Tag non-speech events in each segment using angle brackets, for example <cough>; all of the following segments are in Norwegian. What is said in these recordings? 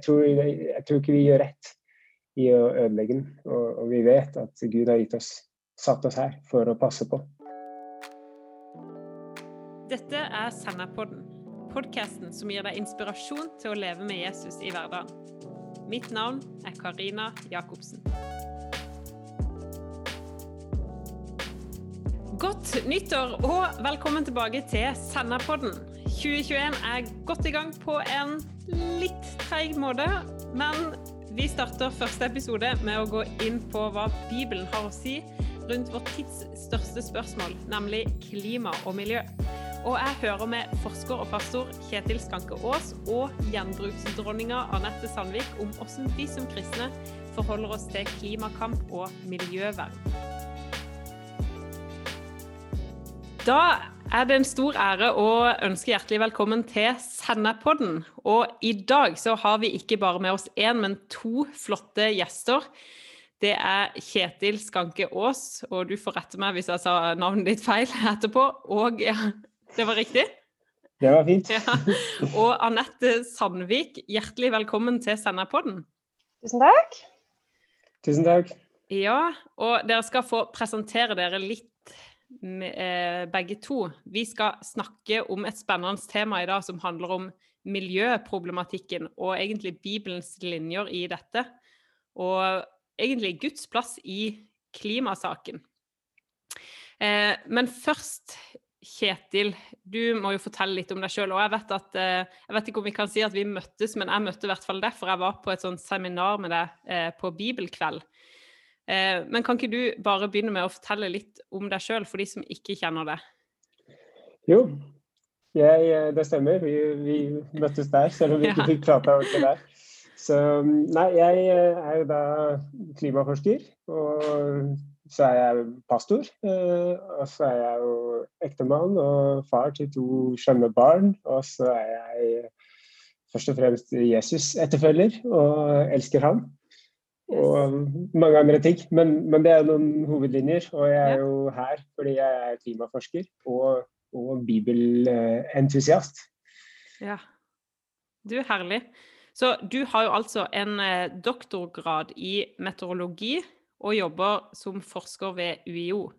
jeg, tror, jeg, tror, ikke vi gjør rett i å ødelegge den. Og, og, vi vet at Gud har gitt oss, satt oss her for å passe på. Dette er Senderpodden, podkasten som gir deg inspirasjon til å leve med Jesus i hverdagen. Mitt navn er Karina Jacobsen. Godt nyttår og velkommen tilbake til Senderpodden. 2021 er godt i gang på en litt treig måte, men vi starter første episode med å gå inn på hva Bibelen har å si rundt vår tids største spørsmål, nemlig klima og miljø. Og jeg hører med forsker og pastor Kjetil Skanke Aas og gjenbruksdronninga Anette Sandvik om hvordan vi som kristne forholder oss til klimakamp og miljøvern. Da er det en stor ære å ønske hjertelig velkommen til Sennepodden. Og i dag så har vi ikke bare med oss én, men to flotte gjester. Det er Kjetil Skanke Aas, og du får rette meg hvis jeg sa navnet ditt feil etterpå. Og ja, det var riktig? Det var fint. Ja. Og Anette Sandvik, hjertelig velkommen til Sennepodden. Tusen takk. Tusen takk. Ja, og dere skal få presentere dere litt begge to. Vi skal snakke om et spennende tema i dag som handler om miljøproblematikken og egentlig Bibelens linjer i dette. Og egentlig Guds plass i klimasaken. Eh, men først, Kjetil, du må jo fortelle litt om deg sjøl. Og jeg vet, eh, jeg vet ikke om vi kan si at vi møttes, men jeg møtte i hvert fall derfor. Jeg var på et sånt seminar med deg på bibelkveld. Eh, men kan ikke du bare begynne med å fortelle litt om deg sjøl, for de som ikke kjenner deg? Jo, jeg, eh, det stemmer. Vi, vi, møttes der, selv om vi <laughs> ikke fikk prata ordentlig der. Så nei, jeg eh, er jo da klimaforsker, og så er jeg pastor. Og så er jeg jo ektemann og far til to skjønne barn. Og så er jeg først og fremst Jesus-etterfølger og elsker ham og mange andre ting. Men, men, det er noen hovedlinjer. Og jeg er jo her fordi jeg er klimaforsker og, og bibelentusiast. Ja. Du er herlig. Så du har jo altså en eh, doktorgrad i meteorologi og jobber som forsker ved UiO.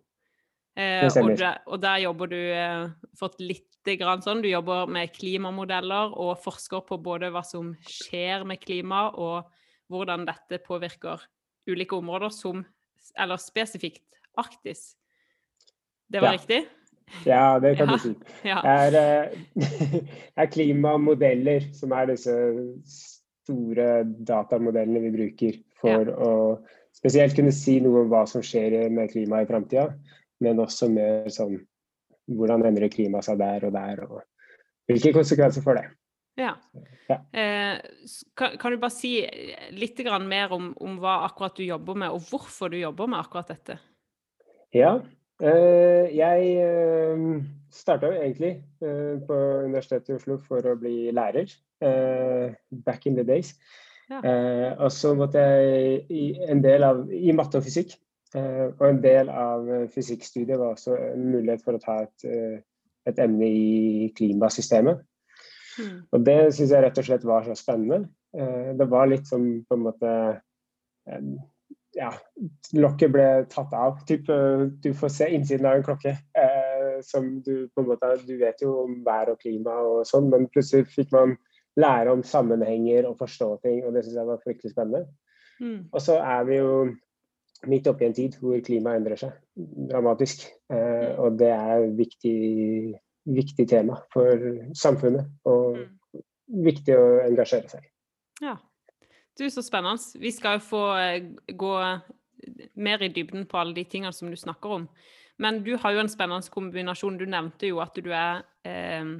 Eh, og, der, og, der, jobber du eh, fått litt grann sånn, Du jobber med klimamodeller og forsker på både hva som skjer med klima, og hvordan dette påvirker ulike områder, som Eller spesifikt Arktis. Det var ja. riktig? Ja, det kan ja. du si. <laughs> Det er, det <laughs> er klimamodeller som er disse store datamodellene vi bruker for ja. å spesielt kunne si noe om hva som skjer med klimaet i framtida, men også mer sånn hvordan endrer klimaet seg der og der, og hvilke konsekvenser får det. Ja. Eh, kan, kan, du bare si litt mer om, om, hva akkurat du jobber med, og hvorfor du jobber med akkurat dette? Ja, eh, jeg eh, starta jo egentlig eh, på Universitetet i Oslo for å bli lærer. Eh, back in the days. Ja. Eh, og så måtte jeg i en del av i matte og fysikk. Eh, og en del av fysikkstudiet var også en mulighet for å ta et, et emne i klimasystemet. Mm. Og det syns jeg rett og slett var så spennende. Eh, det var litt som på en måte Ja, lokket ble tatt av. Typ, du får se innsiden av en klokke. Eh, som du på en måte Du vet jo om vær og klima og sånn, men plutselig fikk man lære om sammenhenger og forstå ting, og det syns jeg var fryktelig spennende. Mm. Og så er vi jo midt oppi en tid hvor klimaet endrer seg dramatisk. Eh, og det er viktig viktig tema for samfunnet, og mm. viktig å engasjere seg. Ja. Du, så spennende. Vi skal jo få eh, gå mer i dybden på alle de tingene som du snakker om. Men du har jo en spennende kombinasjon. Du nevnte jo at du er eh,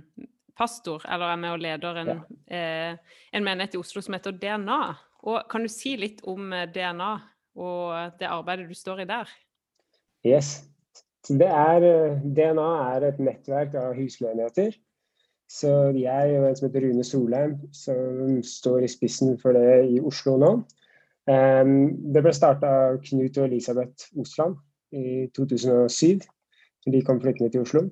pastor, eller er med og leder en, ja. eh, en menighet i Oslo som heter DNA. Og kan du si litt om eh, DNA og det arbeidet du står i der? Yes. Det er, eh, DNA er et nettverk av husmenigheter. Så jeg og en som heter Rune Solheim, som står i spissen for det i Oslo nå. Det ble starta av Knut og Elisabeth Osland i 2007. De kom flyttende til Oslo.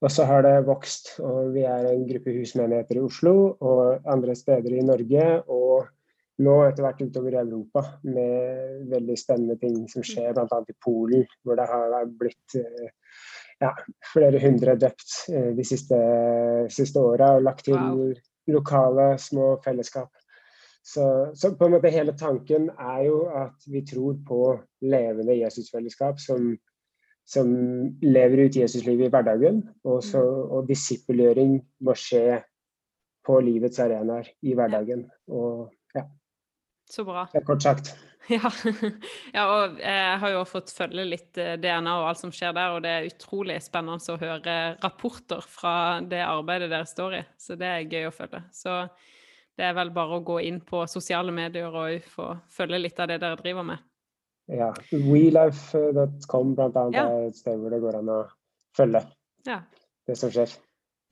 Og så har det vokst, og vi er en gruppe husmenigheter i Oslo og andre steder i Norge. Og nå etter hvert utover i Europa med veldig spennende ting som skjer, bl.a. i Polen, hvor det har blitt ja, flere hundre drept de siste, siste åra og lagt til wow. lokale små fellesskap. Så, så, på en måte hele tanken er jo at vi tror på levende Jesusfellesskap som som lever ut Jesuslivet i hverdagen. Og, så, mm. og disippelgjøring må skje på livets arenaer i hverdagen. Og. Så bra. Det er kort sagt. <laughs> Ja. ja. og jeg har jo fått følge litt eh, DNA og alt som skjer der, og det er utrolig spennende å høre rapporter fra det arbeidet dere står i. Så det er gøy å følge. Så det er vel bare å gå inn på sosiale medier og få følge litt av det dere driver med. Ja. WeLife.com blant annet ja. er et sted hvor det går an å følge ja. det som skjer.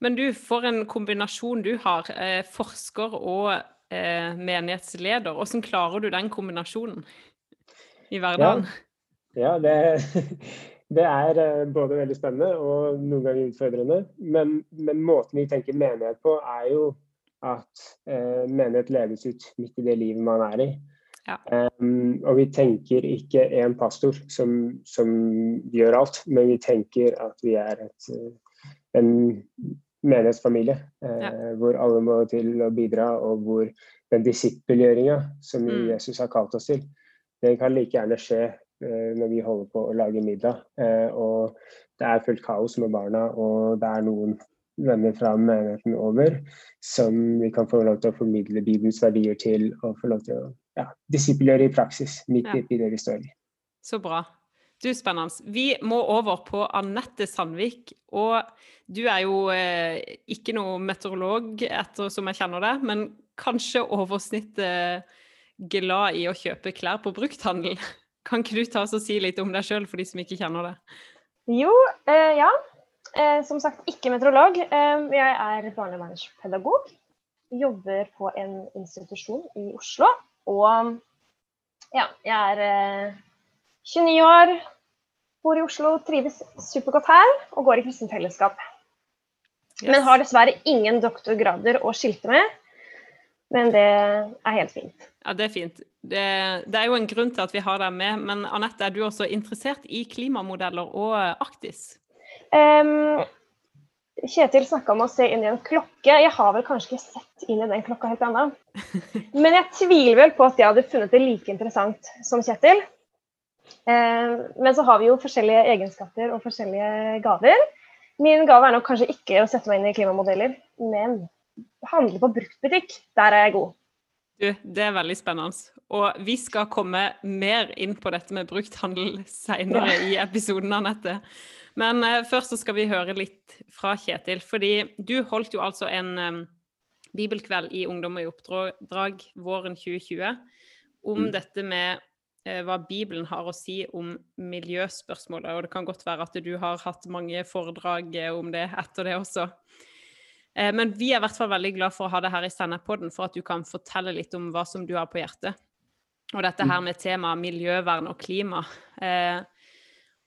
Men du, for en kombinasjon du har. Eh, forsker og eh, menighetsleder. Hvordan klarer du den kombinasjonen i hverdagen? Ja, ja det, <laughs> det, er eh, både veldig spennende og noen ganger utfordrende. Men, men måten vi tenker menighet på, er jo at eh, menighet leves ut midt i det livet man er i. Ja. Um, og vi tenker ikke én pastor som, som, gjør alt, men vi tenker at vi er et, eh, en menighetsfamilie eh, ja. hvor alle må til å bidra, og hvor den disippelgjøringa som mm. Jesus har kalt oss til, den kan like gjerne skje eh, når vi holder på å lage middag. Eh, og det er fullt kaos med barna, og det er noen venner fra menigheten over som vi kan få lov til å formidle Bibelens verdier til, og få lov til å ja, disippelgjøre i praksis midt ja. i det vi står i. Så bra. Du, spennende. Vi må over på Anette Sandvik. Og du er jo eh, ikke noe meteorolog, etter som jeg kjenner det, men kanskje oversnittet glad i å kjøpe klær på brukthandel. <laughs> Kan ikke du ta oss og si litt om deg sjøl, for de som ikke kjenner det? Jo, eh, ja. Eh, som sagt, ikke meteorolog. Eh, jeg er barnevernspedagog. Jobber på en institusjon i Oslo. Og ja, jeg er 29 eh, år, bor i Oslo, trives supergodt her og går i kristent fellesskap. Yes. Men har dessverre ingen doktorgrader å skilte med. Men det er helt fint. Ja, det er fint. Det, det er jo en grunn til at vi har deg med. Men Anette, er du også interessert i klimamodeller og Arktis? Um, Kjetil snakka om å se inn i en klokke. Jeg har vel kanskje ikke sett inn i den klokka helt ennå. <laughs> Men jeg tviler vel på at jeg hadde funnet det like interessant som Kjetil. Eh, men så har vi jo forskjellige egenskaper og forskjellige gaver. Min gave er nok kanskje ikke å sette meg inn i klimamodeller, men handle på bruktbutikk. Der er jeg god. Du, det er veldig spennende. Og vi skal komme mer inn på dette med brukthandel seinere ja. i episoden, Anette. Men uh, først så skal vi høre litt fra Kjetil. Fordi du holdt jo altså en um, bibelkveld i Ungdom i oppdrag våren 2020 om mm. dette med hva Bibelen har å si om miljøspørsmålet. Og det kan godt være at du har hatt mange foredrag om det etter det også. Uh, men vi er i hvert fall veldig glad for å ha det her i Sennepodden, for at du kan fortelle litt om hva som du har på hjertet. Og dette her mm. med temaet miljøvern og klima. Eh,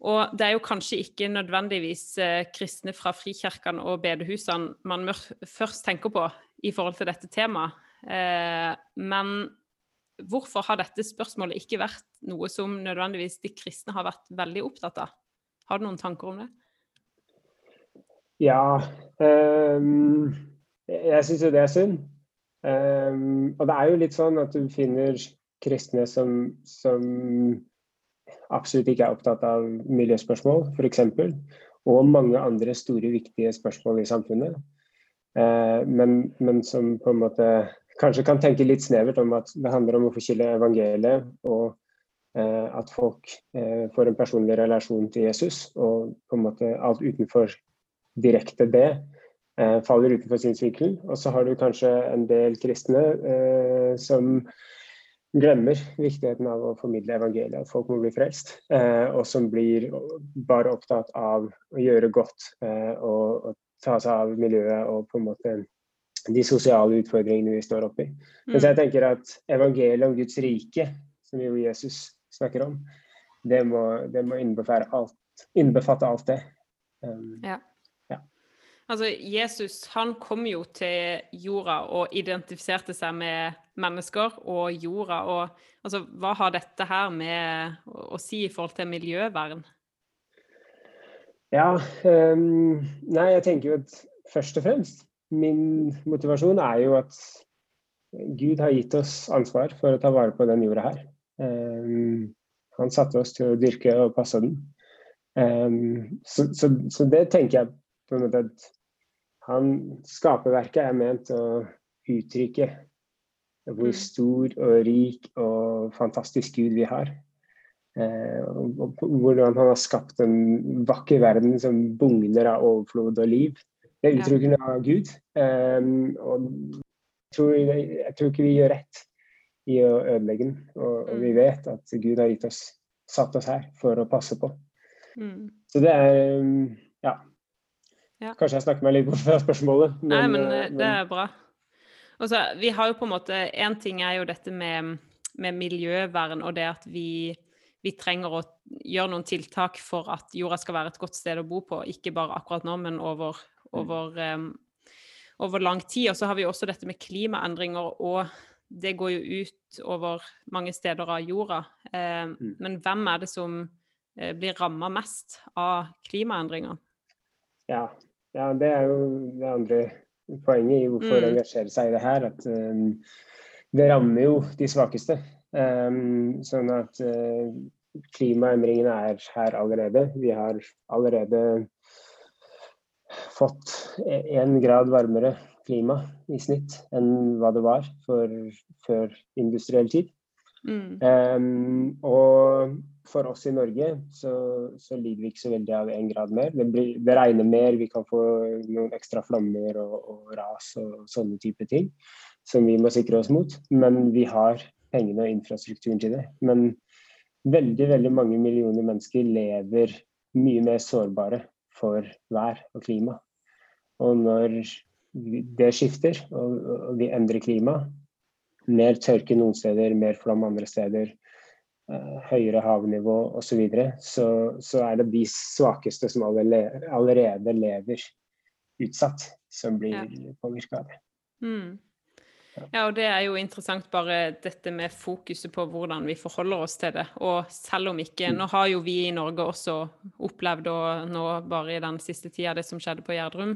og det er jo kanskje ikke nødvendigvis eh, kristne fra frikirkene og bedehusene man først tenker på i forhold til dette temaet. Eh, men hvorfor har dette spørsmålet ikke vært noe som nødvendigvis de kristne har vært veldig opptatt av? Har du noen tanker om det? Ja, um, jeg syns jo det er synd. Um, og det er jo litt sånn at du finner kristne som, som absolutt ikke er opptatt av miljøspørsmål, f.eks. Og mange andre store, viktige spørsmål i samfunnet. Uh, men, men, som på en måte kanskje kan tenke litt snevert om at det handler om å forkynne evangeliet, og eh, at folk eh, får en personlig relasjon til Jesus. Og på en måte alt utenfor direkte det eh, faller utenfor synsvinkelen. Og så har du kanskje en del kristne eh, som glemmer viktigheten av å formidle evangeliet, at folk må bli frelst. Eh, og som blir bare opptatt av å gjøre godt eh, og, og, ta seg av miljøet og på en måte de sosiale utfordringene vi står oppi. Mm. Mens jeg tenker at evangeliet om Guds rike, som jo Jesus snakker om, det må, det må alt, innbefatte alt det. Um, ja. Altså, Jesus han kom jo til jorda og identifiserte seg med mennesker og jorda. og altså, Hva har dette her med å, si i forhold til miljøvern? Ja, um, nei, jeg tenker jo at først og fremst min motivasjon er jo at Gud har gitt oss ansvar for å ta vare på den jorda her. Um, han satte oss til å dyrke og passe den. Um, så, så, så, det tenker jeg på en måte at han, skaperverket er ment å uttrykke hvor mm. stor og rik og fantastisk Gud vi har. Eh, og hvordan han har skapt en vakker verden som bugner av overflod og liv. Det er uttrykkene av Gud. Um, og jeg tror, jeg tror, ikke vi gjør rett i å ødelegge den. Og, og, vi mm. vet at Gud har gitt oss, satt oss her for å passe på. Mm. Så det er um, ja, ja. Kanskje jeg snakker meg litt bort fra spørsmålet. Men, Nei, men, eh, det er bra. Også, vi har jo på en måte Én ting er jo dette med, med miljøvern og det at vi, vi, trenger å gjøre noen tiltak for at jorda skal være et godt sted å bo på. Ikke bare akkurat nå, men over, over, um, over lang tid. Og så har vi også dette med klimaendringer, og det går jo ut over mange steder av jorda. Um, mm. Men hvem er det som uh, blir ramma mest av klimaendringer? Ja, ja, det er jo det andre poenget i hvorfor mm. engasjere seg i det her. At um, det rammer jo de svakeste. Um, sånn at uh, klimaendringene er her allerede. Vi har allerede fått én grad varmere klima i snitt enn hva det var for, før industriell tid. Mm. Um, og for oss i Norge så, så, lider vi ikke så veldig av én grad mer. Det, blir, det, regner mer, vi kan få noen ekstra flommer og, og, ras og sånne type ting som vi må sikre oss mot. Men vi har pengene og infrastrukturen til det. Men veldig, veldig mange millioner mennesker lever mye mer sårbare for vær og klima. Og når det skifter, og, vi endrer klima, mer tørke noen steder, mer flom andre steder, uh, høyere havnivå osv., så, videre, så så er det de svakeste som allerede lever utsatt, som blir ja. påvirka av det. Mm. Ja, og det er jo interessant bare dette med fokuset på hvordan vi forholder oss til det. Og selv om ikke mm. Nå har jo vi i Norge også opplevd, og nå bare i den siste tida, det som skjedde på Gjerdrum.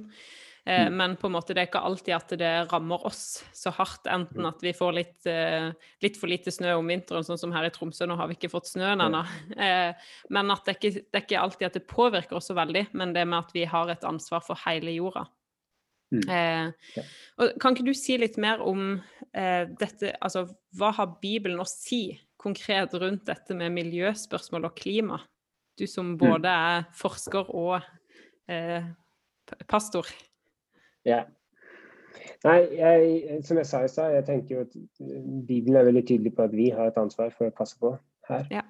Eh, mm. Men på en måte det er ikke alltid at det rammer oss så hardt. Enten mm. at vi får litt, eh, litt for lite snø om vinteren, sånn som her i Tromsø. Nå har vi ikke fått snøen ennå. <laughs> Eh, men at det, er ikke, det er ikke alltid at det påvirker oss så veldig, men det med at vi har et ansvar for hele jorda. Mm. Eh, kan ikke du si litt mer om eh, dette Altså, hva har Bibelen å si konkret rundt dette med miljøspørsmål og klima? Du som mm. både er forsker og eh, pastor. Ja. Nei, jeg, som jeg sa i stad, jeg tenker jo at Bibelen er veldig tydelig på at vi har et ansvar for å passe på her. Ja.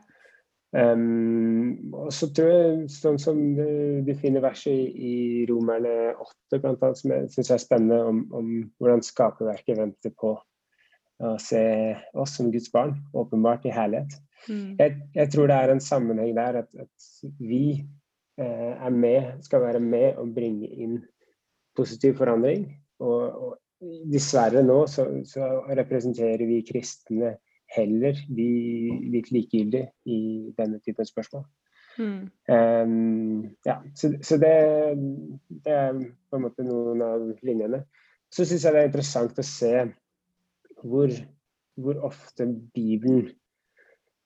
Um, og så tror jeg, sånn som du finner verset i, i Romerne 8, blant annet, som jeg syns er spennende, om, om, hvordan skaperverket venter på å se oss som Guds barn, åpenbart i herlighet. Mm. Jeg, jeg, tror det er en sammenheng der at, at vi eh, er med, skal være med og bringe inn positiv forandring. Og, og dessverre nå så, så, representerer vi kristne heller de litt likegyldige i denne typen spørsmål. Mm. Um, ja, så, så det, det, er på en måte noen av linjene. Så syns jeg det er interessant å se hvor, hvor ofte Bibelen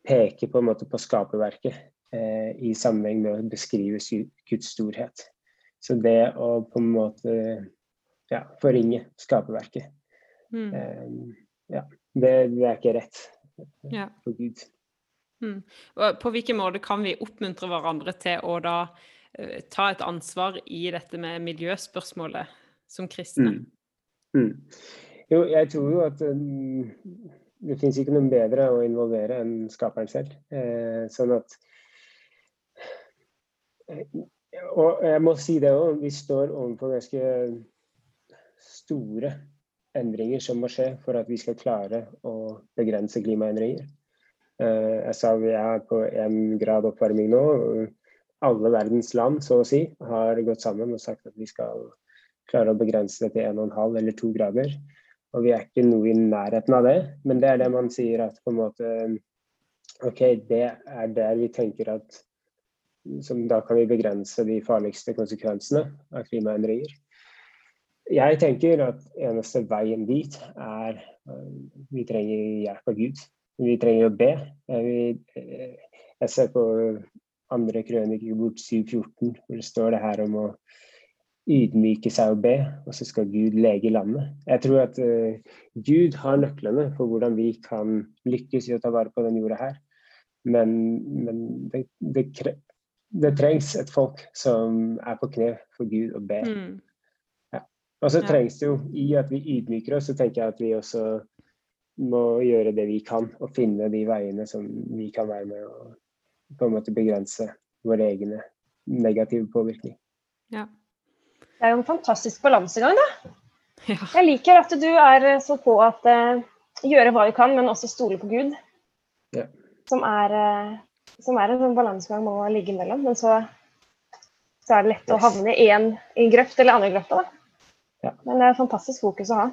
peker på en måte på skaperverket eh, i sammenheng med å beskrive Guds storhet. Så det å på en måte ja, forringe skaperverket mm. um, ja, det, det, er ikke rett ja. for Gud. Mm. På hvilken måte kan vi oppmuntre hverandre til å da uh, ta et ansvar i dette med miljøspørsmålet som kristne? Mm. mm. Jo, jeg tror jo at um, det finnes ikke noen bedre å involvere enn skaperen selv. Eh, sånn at og jeg må si det òg, vi står overfor ganske store endringer som må skje for at vi skal klare å begrense klimaendringer. Eh, jeg sa vi er på én grad oppvarming nå. Alle verdens land så å si, har gått sammen og sagt at vi skal klare å begrense det til 1,5 eller 2 grader. Og vi er ikke noe i nærheten av det, men det er det man sier at på en måte OK, det er der vi tenker at som da kan vi begrense de farligste konsekvensene av klimaendringer. Jeg tenker at eneste veien dit er uh, Vi trenger hjelp av Gud. Vi trenger å be. Jeg, jeg ser på andre krøniker bort 714, hvor det står det her om å ydmyke seg og be, og så skal Gud lege landet. Jeg tror at uh, Gud har nøklene for hvordan vi kan lykkes i å ta vare på den jorda her. Men, men det, det, det, trengs et folk som er på kne for Gud og ber. Mm. Og så trengs det jo, i at vi ydmyker oss, så tenker jeg at vi også må gjøre det vi kan, og finne de veiene som vi kan være med og på en måte begrense våre egne negative påvirkning. Ja. Det er jo en fantastisk balansegang, da. Ja. Jeg liker at du er så på at uh, gjøre hva du kan, men også stole på Gud. Ja. Som, er, uh, som er en sånn balansegang man må ligge imellom. Men så, så er det lett yes. å havne i en i grøft eller andre grøfta. Ja. Men det er et fantastisk fokus å ha.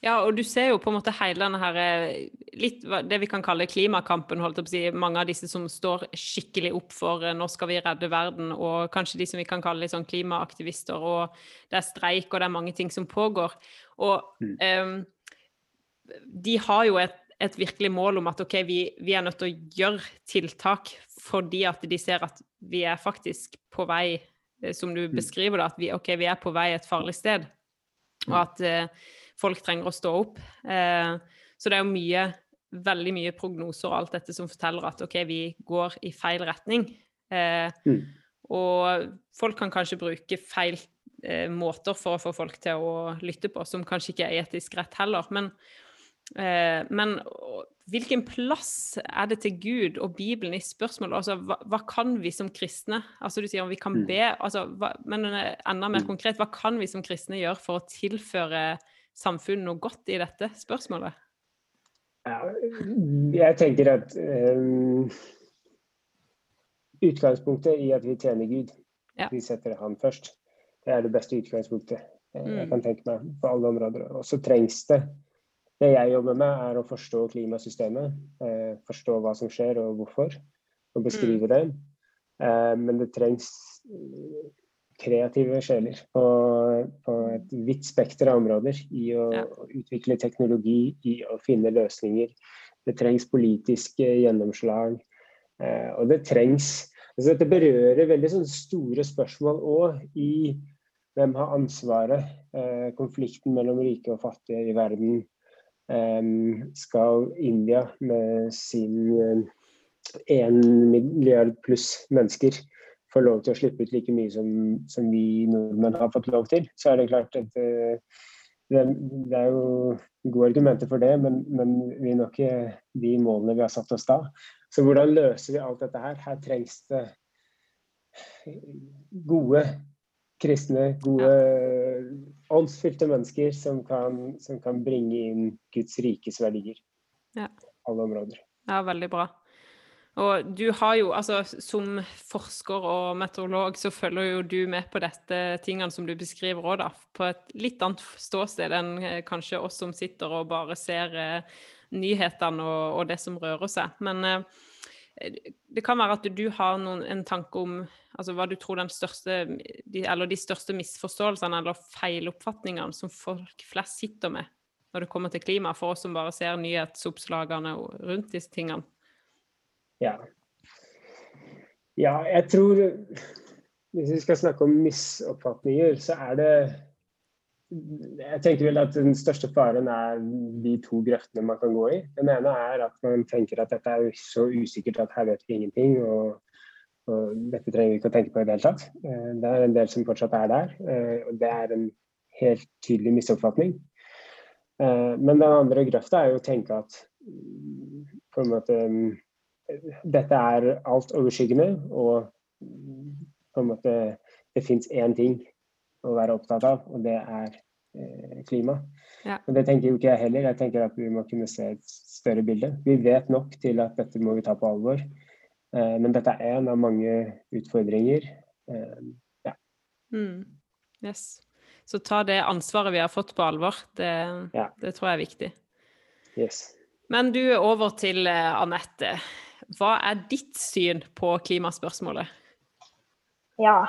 Ja, og du ser jo på en måte hele denne her eh, litt det vi kan kalle klimakampen, holdt jeg på å si. Mange av disse som står skikkelig opp for eh, nå skal vi redde verden, og kanskje de som vi kan kalle litt sånn klimaaktivister, og det er streik, og det er mange ting som pågår. Og mm. um, de har jo et, et, virkelig mål om at OK, vi, vi, er nødt til å gjøre tiltak fordi at de ser at vi er faktisk på vei, som du mm. beskriver da, at vi, okay, vi er på vei et farlig sted. Og at eh, folk trenger å stå opp. Eh, så det er jo mye, veldig mye prognoser og alt dette som forteller at OK, vi går i feil retning. Eh, mm. Og folk kan kanskje bruke feil eh, måter for å få folk til å lytte på, som kanskje ikke er etisk rett heller. Men, eh, men hvilken plass er det til Gud og Bibelen i spørsmålet? Altså, hva, hva, kan vi som kristne Altså, du sier om vi kan mm. be, altså, hva, men enda mer mm. konkret, hva kan vi som kristne gjøre for å tilføre samfunnet noe godt i dette spørsmålet? Ja, jeg tenker at um, utgangspunktet i at vi tjener Gud, ja. vi setter Han først, det er det beste utgangspunktet jeg mm. kan tenke meg på alle områder. Og så trengs det Det jeg jobber med, er å forstå klimasystemet. Eh, forstå hva som skjer og hvorfor, og beskrive mm. det. Eh, men det trengs kreative sjeler på, på et vidt spekter av områder i å ja. utvikle teknologi, i å finne løsninger. Det trengs politiske gjennomslag, eh, og det trengs altså Dette berører veldig store spørsmål òg i hvem har ansvaret. Eh, konflikten mellom rike og fattige i verden. Eh, skal India med sin én milliard pluss mennesker får lov til å slippe ut like mye som, som, vi nordmenn har fått lov til, så er det klart at uh, det, det, er jo gode argumenter for det, men, men, vi når ikke de målene vi har satt oss da. Så hvordan løser vi alt dette her? Her trengs det gode kristne, gode åndsfylte mennesker som kan, som kan, bringe inn Guds rikes verdier. Ja. Alle områder. Ja, veldig bra. Og du har jo, altså som forsker og meteorolog, så følger jo du med på dette tingene som du beskriver òg, da. På et litt annet ståsted enn eh, kanskje oss som sitter og bare ser eh, nyhetene og, og, det som rører seg. Men eh, det kan være at du har noen, en tanke om altså hva du tror den største, de, eller de største misforståelsene eller feiloppfatningene som folk flest sitter med når det kommer til klima, for oss som bare ser nyhetsoppslagene rundt disse tingene. Ja. ja, jeg tror Hvis vi skal snakke om misoppfatninger, så er det jeg tenker vel at Den største faren er de to grøftene man kan gå i. Den ene er at man tenker at dette er så usikkert at her vet vi ingenting. og, og Dette trenger vi ikke å tenke på i det hele tatt. Eh, det er en del som fortsatt er der. Eh, og Det er en helt tydelig misoppfatning. Eh, men den andre grøfta er jo å tenke at på en måte dette er alt overskyggende, og på en måte det fins én ting å være opptatt av, og det er eh, klima. Ja. Og det tenker jo ikke jeg heller. Jeg tenker at vi må kunne se et større bilde. Vi vet nok til at dette må vi ta på alvor. Eh, men dette er en av mange utfordringer. Eh, ja. Mm. Yes. Så ta det ansvaret vi har fått på alvor. Det, ja. det tror jeg er viktig. Yes. Men du, over til Anette. Hva er ditt syn på klimaspørsmålet? Ja.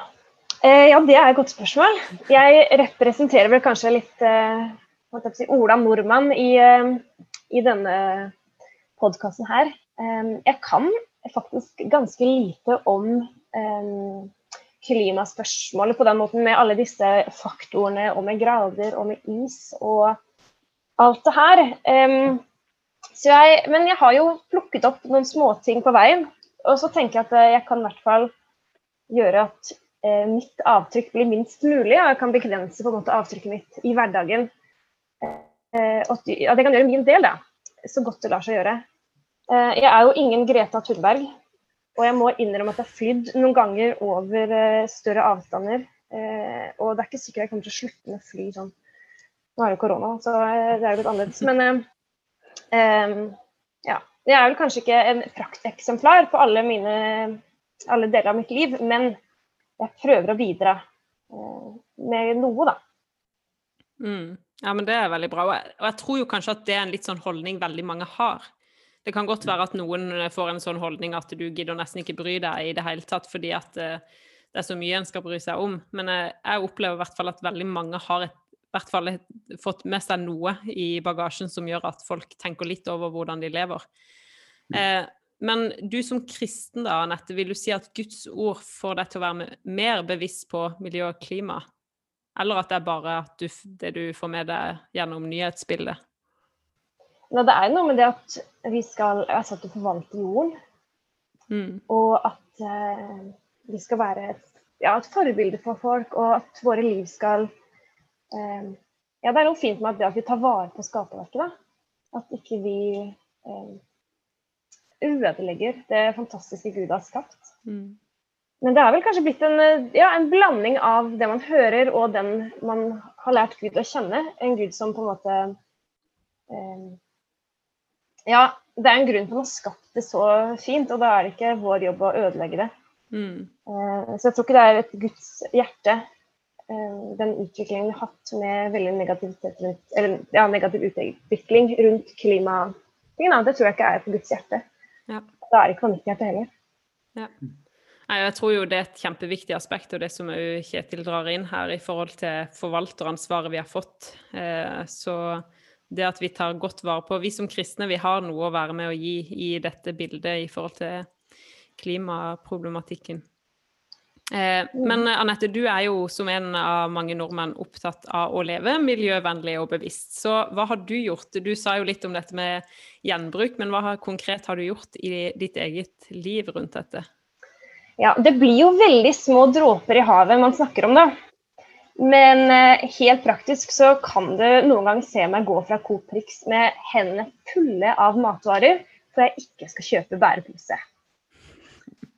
Eh, ja, det er et godt spørsmål. Jeg representerer vel kanskje litt eh, si, Ola Nordmann i, eh, i denne podkasten her. Jeg kan faktisk ganske lite om klimaspørsmålet på den måten, med alle disse faktorene, og med grader og med is og alt det her. Jeg, men jeg har jo plukket opp noen småting på veien. Og så tenker jeg at jeg kan i hvert fall gjøre at eh, mitt avtrykk blir minst mulig. Og jeg kan begrense på en måte avtrykket mitt i hverdagen. Eh, at jeg kan gjøre min del, da. Så godt det lar seg gjøre. Eh, jeg er jo ingen Greta Thunberg. Og jeg må innrømme at jeg har flydd noen ganger over uh, større avstander. Uh, og det er ikke sikkert jeg kommer til å slutte med fly sånn. Nå er det korona, så uh, det er jo litt annerledes. Men ja. Jeg er vel kanskje ikke en prakteksemplar på alle, mine, alle deler av mitt liv, men jeg prøver å bidra med noe, da. Mm. Ja, men det er veldig bra. Og jeg, og jeg tror jo kanskje at det er en litt sånn holdning veldig mange har. Det kan godt være at noen får en sånn holdning at du gidder nesten ikke bry deg i det hele tatt fordi at uh, det er så mye en skal bry seg om. Men uh, jeg opplever i hvert fall at veldig mange har et, hvert fall fått med seg noe i bagasjen som gjør at folk tenker litt over hvordan de lever. Uh, men du som kristen, da, Anette, vil du si at Guds ord får deg til å være mer bevisst på miljø og klima? Eller at det er bare du, det du får med deg gjennom nyhetsbildet? Nei, det er noe med det at vi skal altså at du forvalter forvalte jorden. Mm. Og at eh, vi skal være et, ja, et, forbilde for folk, og at våre liv skal eh, Ja, det er noe fint med det at vi tar vare på skaperverket. At ikke vi eh, ødelegger det fantastiske Gud har skapt. Mm. Men det er vel kanskje blitt en, ja, en, blanding av det man hører og den man har lært Gud å kjenne. En Gud som på en måte eh, ja, det er en grunn til at man har skapt det så fint, og da er det ikke vår jobb å ødelegge det. Mm. Eh, så jeg tror ikke det er et Guds hjerte, eh, den utviklingen vi har hatt med veldig negativitet rundt, eller, ja, negativ utvikling rundt klima. Det tror jeg ikke er på Guds hjerte. Ja. Da er det ikke hjerte heller. Ja. Jeg tror jo det er et kjempeviktig aspekt, og det som Kjetil drar inn her i forhold til forvalteransvaret vi har fått. Eh, så det at vi tar godt vare på Vi som kristne vi har noe å være med å gi i dette bildet i forhold til klimaproblematikken. Eh, men Anette, du er jo som en av mange nordmenn opptatt av å leve miljøvennlig og bevisst. Så hva har du gjort? Du sa jo litt om dette med gjenbruk, men hva konkret har du gjort i ditt eget liv rundt dette? Ja, Det blir jo veldig små dråper i havet man snakker om, da. Men eh, helt praktisk så kan du noen ganger se meg gå fra Coop Prix med hendene fulle av matvarer for jeg ikke skal kjøpe bærepose.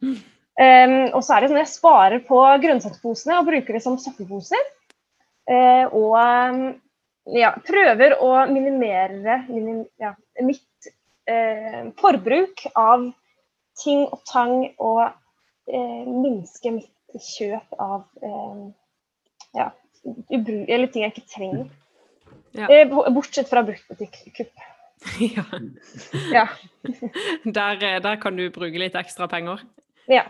<laughs> Um, og så er det sånn at jeg sparer på grønnsaksposene og bruker det som søppelposer. Uh, og ja, prøver å minimere minim, ja, mitt uh, forbruk av ting og tang og uh, minske mitt kjøp av ja, eller ting jeg ikke trenger. Ja. Eh, bortsett fra bruktbutikk-kupp. <laughs> Ja. ja. Der, eh, der, kan du bruke litt ekstra penger? Ja.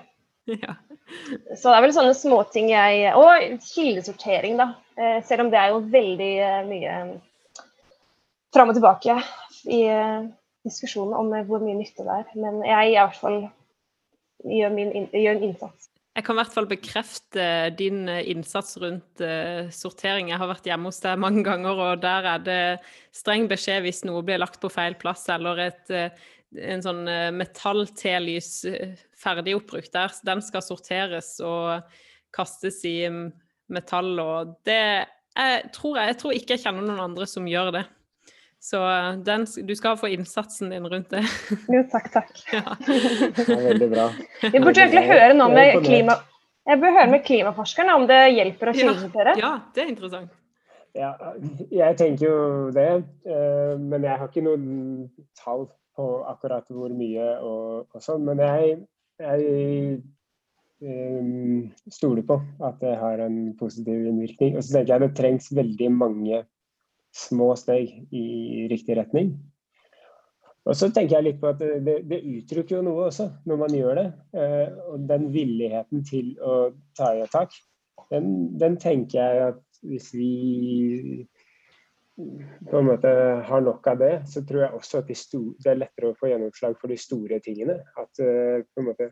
<laughs> ja. Så det er vel sånne småting jeg Og kildesortering, da. Eh, selv om det er jo veldig mye fram og tilbake i diskusjonen om hvor mye nytte det er. Men jeg i hvert fall gjør, min, gjør en innsats. Jeg kan i hvert fall bekrefte din eh, innsats rundt uh, sortering. Jeg har vært hjemme hos deg mange ganger, og der er det streng beskjed hvis noe blir lagt på feil plass, eller et, uh, en sånn uh, metall-telys ferdig oppbrukt der. Den skal sorteres og kastes i metall, og det jeg tror jeg, jeg tror ikke jeg kjenner noen andre som gjør det. Så den, du skal få innsatsen din rundt det. <laughs> Jo, takk, takk. Ja. Det er veldig bra. Vi burde egentlig høre noe med klima... Jeg bør høre med klimaforskerne om det hjelper å kildesortere. Ja, ja, det er interessant. Ja, jeg tenker jo det, eh, men jeg har ikke noen tall på akkurat hvor mye og, og sånn. Men jeg, jeg, um, stoler på at det har en positiv innvirkning. Og så tenker jeg det trengs veldig mange små steg i riktig retning. Og så tenker jeg litt på at det, det uttrykker jo noe også, når man gjør det. Uh, og den villigheten til å ta i et tak, den, den tenker jeg at hvis vi på en måte har nok av det, så tror jeg også at de store, det er lettere å få gjennomslag for de store tingene. At uh, på en måte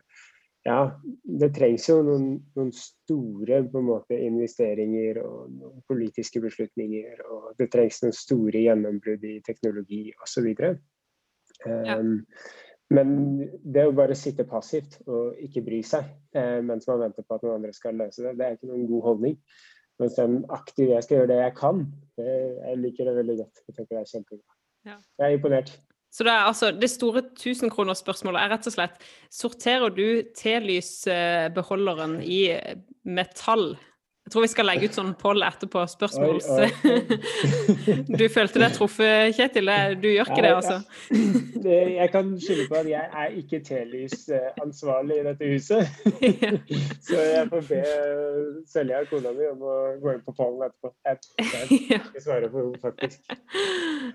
ja, det trengs jo noen, noen store måte, investeringer og politiske beslutninger. Og det trengs noen store gjennombrudd i teknologi osv. Um, ja. Men det å bare sitte passivt og ikke bry seg uh, mens man venter på at noen andre skal løse det, det er ikke noen god holdning. Mens den aktive jeg skal gjøre det jeg kan, det, jeg liker det veldig godt. Jeg tenker det er kjempebra. Ja. Jeg er imponert. Så det, er, altså, det store tusenkronersspørsmålet er rett og slett sorterer du telysbeholderen i metall jeg tror vi skal legge ut sånn poll etterpå. spørsmål. Oi, oi. <laughs> du følte deg truffet, Kjetil? Du gjør ikke det, altså? Jeg kan skylde på at jeg er ikke telysansvarlig i dette huset. <laughs> <laughs> Så jeg får be Selja, kona mi, om å gå inn på pollen etterpå. Jeg svarer svare på henne, faktisk.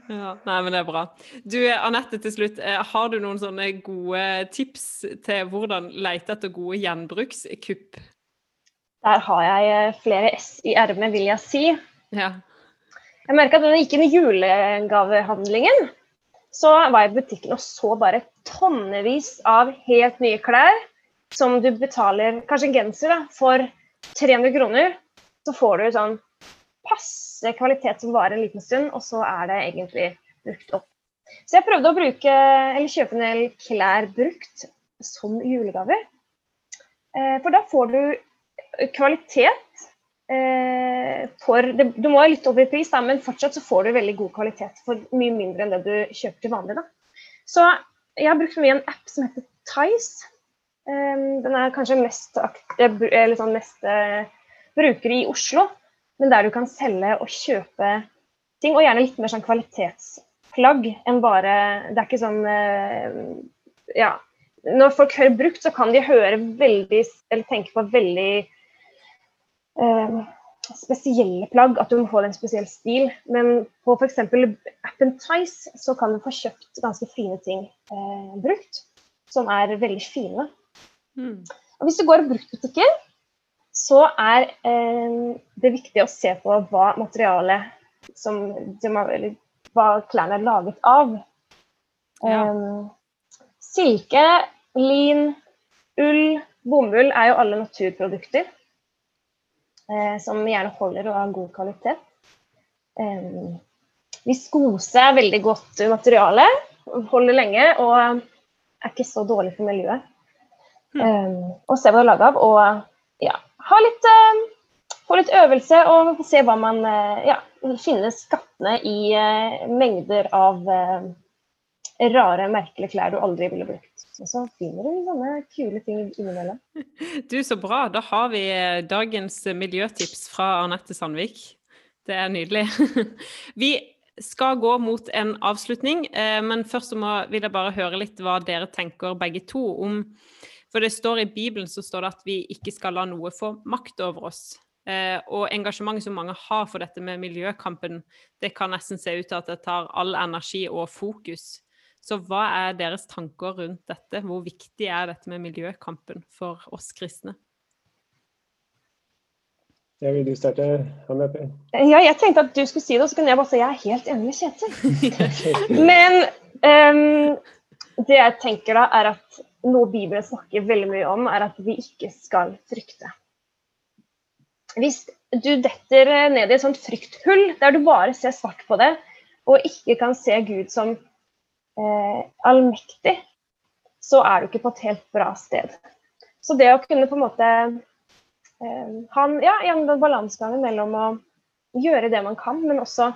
Ja, nei, men det er bra. Du, Anette, til slutt. Eh, har du noen sånne gode tips til hvordan lete etter gode gjenbrukskupp? Der har jeg eh, flere S i ermet, vil jeg si. Ja. Jeg merka at da jeg gikk inn i julegavehandlingen, så var jeg i butikken og så bare tonnevis av helt nye klær som du betaler Kanskje en genser da, for 300 kroner. Så får du sånn passe kvalitet som varer en liten stund, og så er det egentlig brukt opp. Så jeg prøvde å bruke, eller kjøpe en del klær brukt som julegaver. Eh, for da får du kvalitet eh, for det, Du må ha litt over pris, da, men fortsatt så får du veldig god kvalitet for mye mindre enn det du kjøper til vanlig. Da. Så jeg har brukt mye en app som heter Tice. Eh, den er kanskje mest, sånn mest eh, brukere i Oslo, men der du kan selge og kjøpe ting, og gjerne litt mer sånn kvalitetsplagg enn bare Det er ikke sånn eh, Ja. Når folk hører brukt, så kan de høre veldig, eller tenke på veldig eh, spesielle plagg, at du må få en spesiell stil. Men på f.eks. appen Tice så kan du få kjøpt ganske fine ting eh, brukt, som er veldig fine. Mm. Og hvis du går i bruktbutikken, så er eh, det viktig å se på hva materialet som, de, eller, hva klærne er laget av. Ja. Um, silke, lin, ull, bomull er jo alle naturprodukter. Eh, som gjerne holder og har god kvalitet. Viskose er veldig godt materiale, holder lenge og er ikke så dårlig for miljøet. Mm. Og se hva det er laga av. Og ja, ha litt, få litt øvelse og se hva man ja, finner skattene i mengder av rare, merkelige klær du aldri ville brukt. Og så finner du sånne kule ting innimellom. Du, så bra. Da har vi eh, dagens miljøtips fra Anette Sandvik. Det er nydelig. <laughs> Vi skal gå mot en avslutning, eh, men først må, vil jeg bare høre litt hva dere tenker begge to om For det står i Bibelen så står det at vi ikke skal la noe få makt over oss. Eh, og engasjementet som mange har for dette med miljøkampen, det kan nesten se ut til at det tar all energi og fokus. Så hva er deres tanker rundt dette? Hvor viktig er dette med miljøkampen for oss kristne? Ja, vil du starte, Anette? Ja, jeg tenkte at du skulle si det, og så kunne jeg bare si at jeg er helt enig med Kjetil. <laughs> Men um, det jeg tenker da, er at noe Bibelen snakker veldig mye om, er at vi ikke skal frykte. Hvis du detter ned i et sånt frykthull der du bare ser svart på det, og ikke kan se Gud som allmektig, så er du ikke på et helt bra sted. Så det å kunne på en måte eh, ha ja, en balansegang mellom å gjøre det man kan, men også,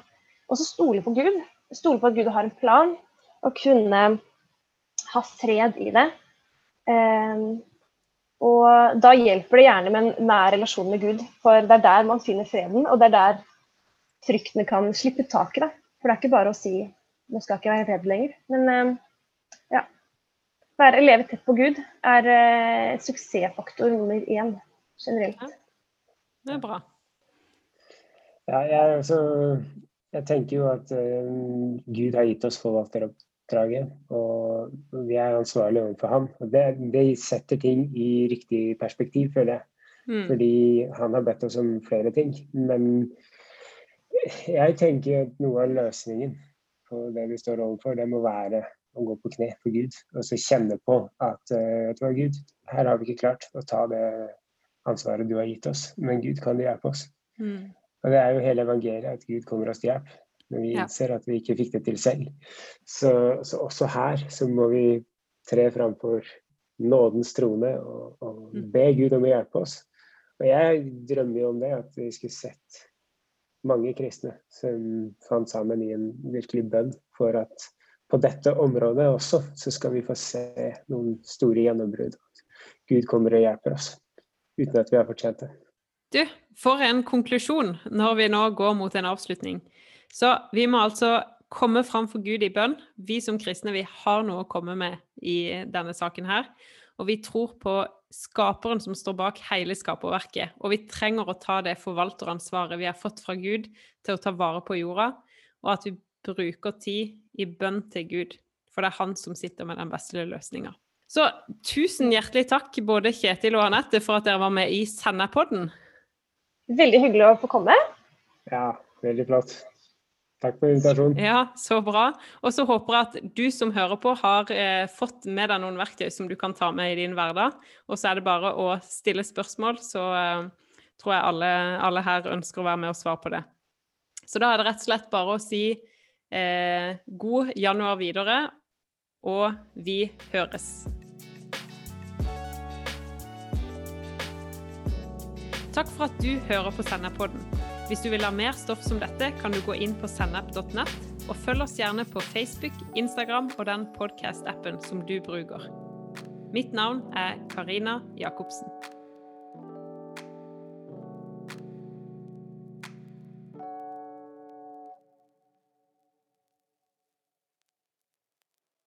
også stole på Gud. Stole på at Gud har en plan, og kunne ha fred i det. Eh, og da hjelper det gjerne med en nær relasjon med Gud, for det er der man finner freden, og det er der fryktene kan slippe taket. For det er ikke bare å si nå skal ikke være redd lenger. Men uh, ja. være leve tett på Gud er uh, suksessfaktor nummer én generelt. Ja. Det er bra. Ja, jeg, altså, jeg tenker jo at uh, Gud har gitt oss forvalteroppdraget, og vi er ansvarlige overfor ham. Og det, det, setter ting i riktig perspektiv, føler jeg. Mm. Fordi han har bedt oss om flere ting. Men jeg tenker at noe av løsningen på det vi står overfor, det må være å gå på kne for Gud. Og så kjenne på at uh, vet du hva, Gud, her har vi ikke klart å ta det ansvaret du har gitt oss, men Gud kan hjelpe oss. Mm. Og det er jo hele evangeliet, at Gud kommer oss til hjelp når vi innser at vi ikke fikk det til selv. Så, så også her så må vi tre framfor nådens trone og, og mm. be Gud om å hjelpe oss. Og jeg drømmer jo om det, at vi skulle sett mange kristne som fant sammen i en virkelig bønn for at på dette området også så skal vi få se noen store gjennombrudd. Gud kommer og hjelper oss uten at vi har fortjent det. Du, for en konklusjon når vi nå går mot en avslutning. Så vi må altså komme fram for Gud i bønn. Vi som kristne vi har noe å komme med i denne saken her. Og vi tror på skaperen som står bak hele skaperverket. Og vi trenger å ta det forvalteransvaret vi har fått fra Gud til å ta vare på jorda, og at vi bruker tid i bønn til Gud. For det er han som sitter med den beste løsninga. Så tusen hjertelig takk både Kjetil og Anette for at dere var med i Sennepodden. Veldig hyggelig å få komme. Ja, veldig flott. Takk for invitasjonen. Ja, så bra. Og så håper jeg at du som hører på, har eh, fått med deg noen verktøy som du kan ta med i din hverdag. Og så er det bare å stille spørsmål, så eh, tror jeg alle, alle, her ønsker å være med og svare på det. Så da er det rett og slett bare å si eh, god januar videre, og vi høres. Takk for at du hører på Sennepodden. Hvis du vil ha mer stoff som dette, kan du gå inn på sennep.nett, og følg oss gjerne på Facebook, Instagram og den podkast-appen som du bruker. Mitt navn er Karina Jacobsen.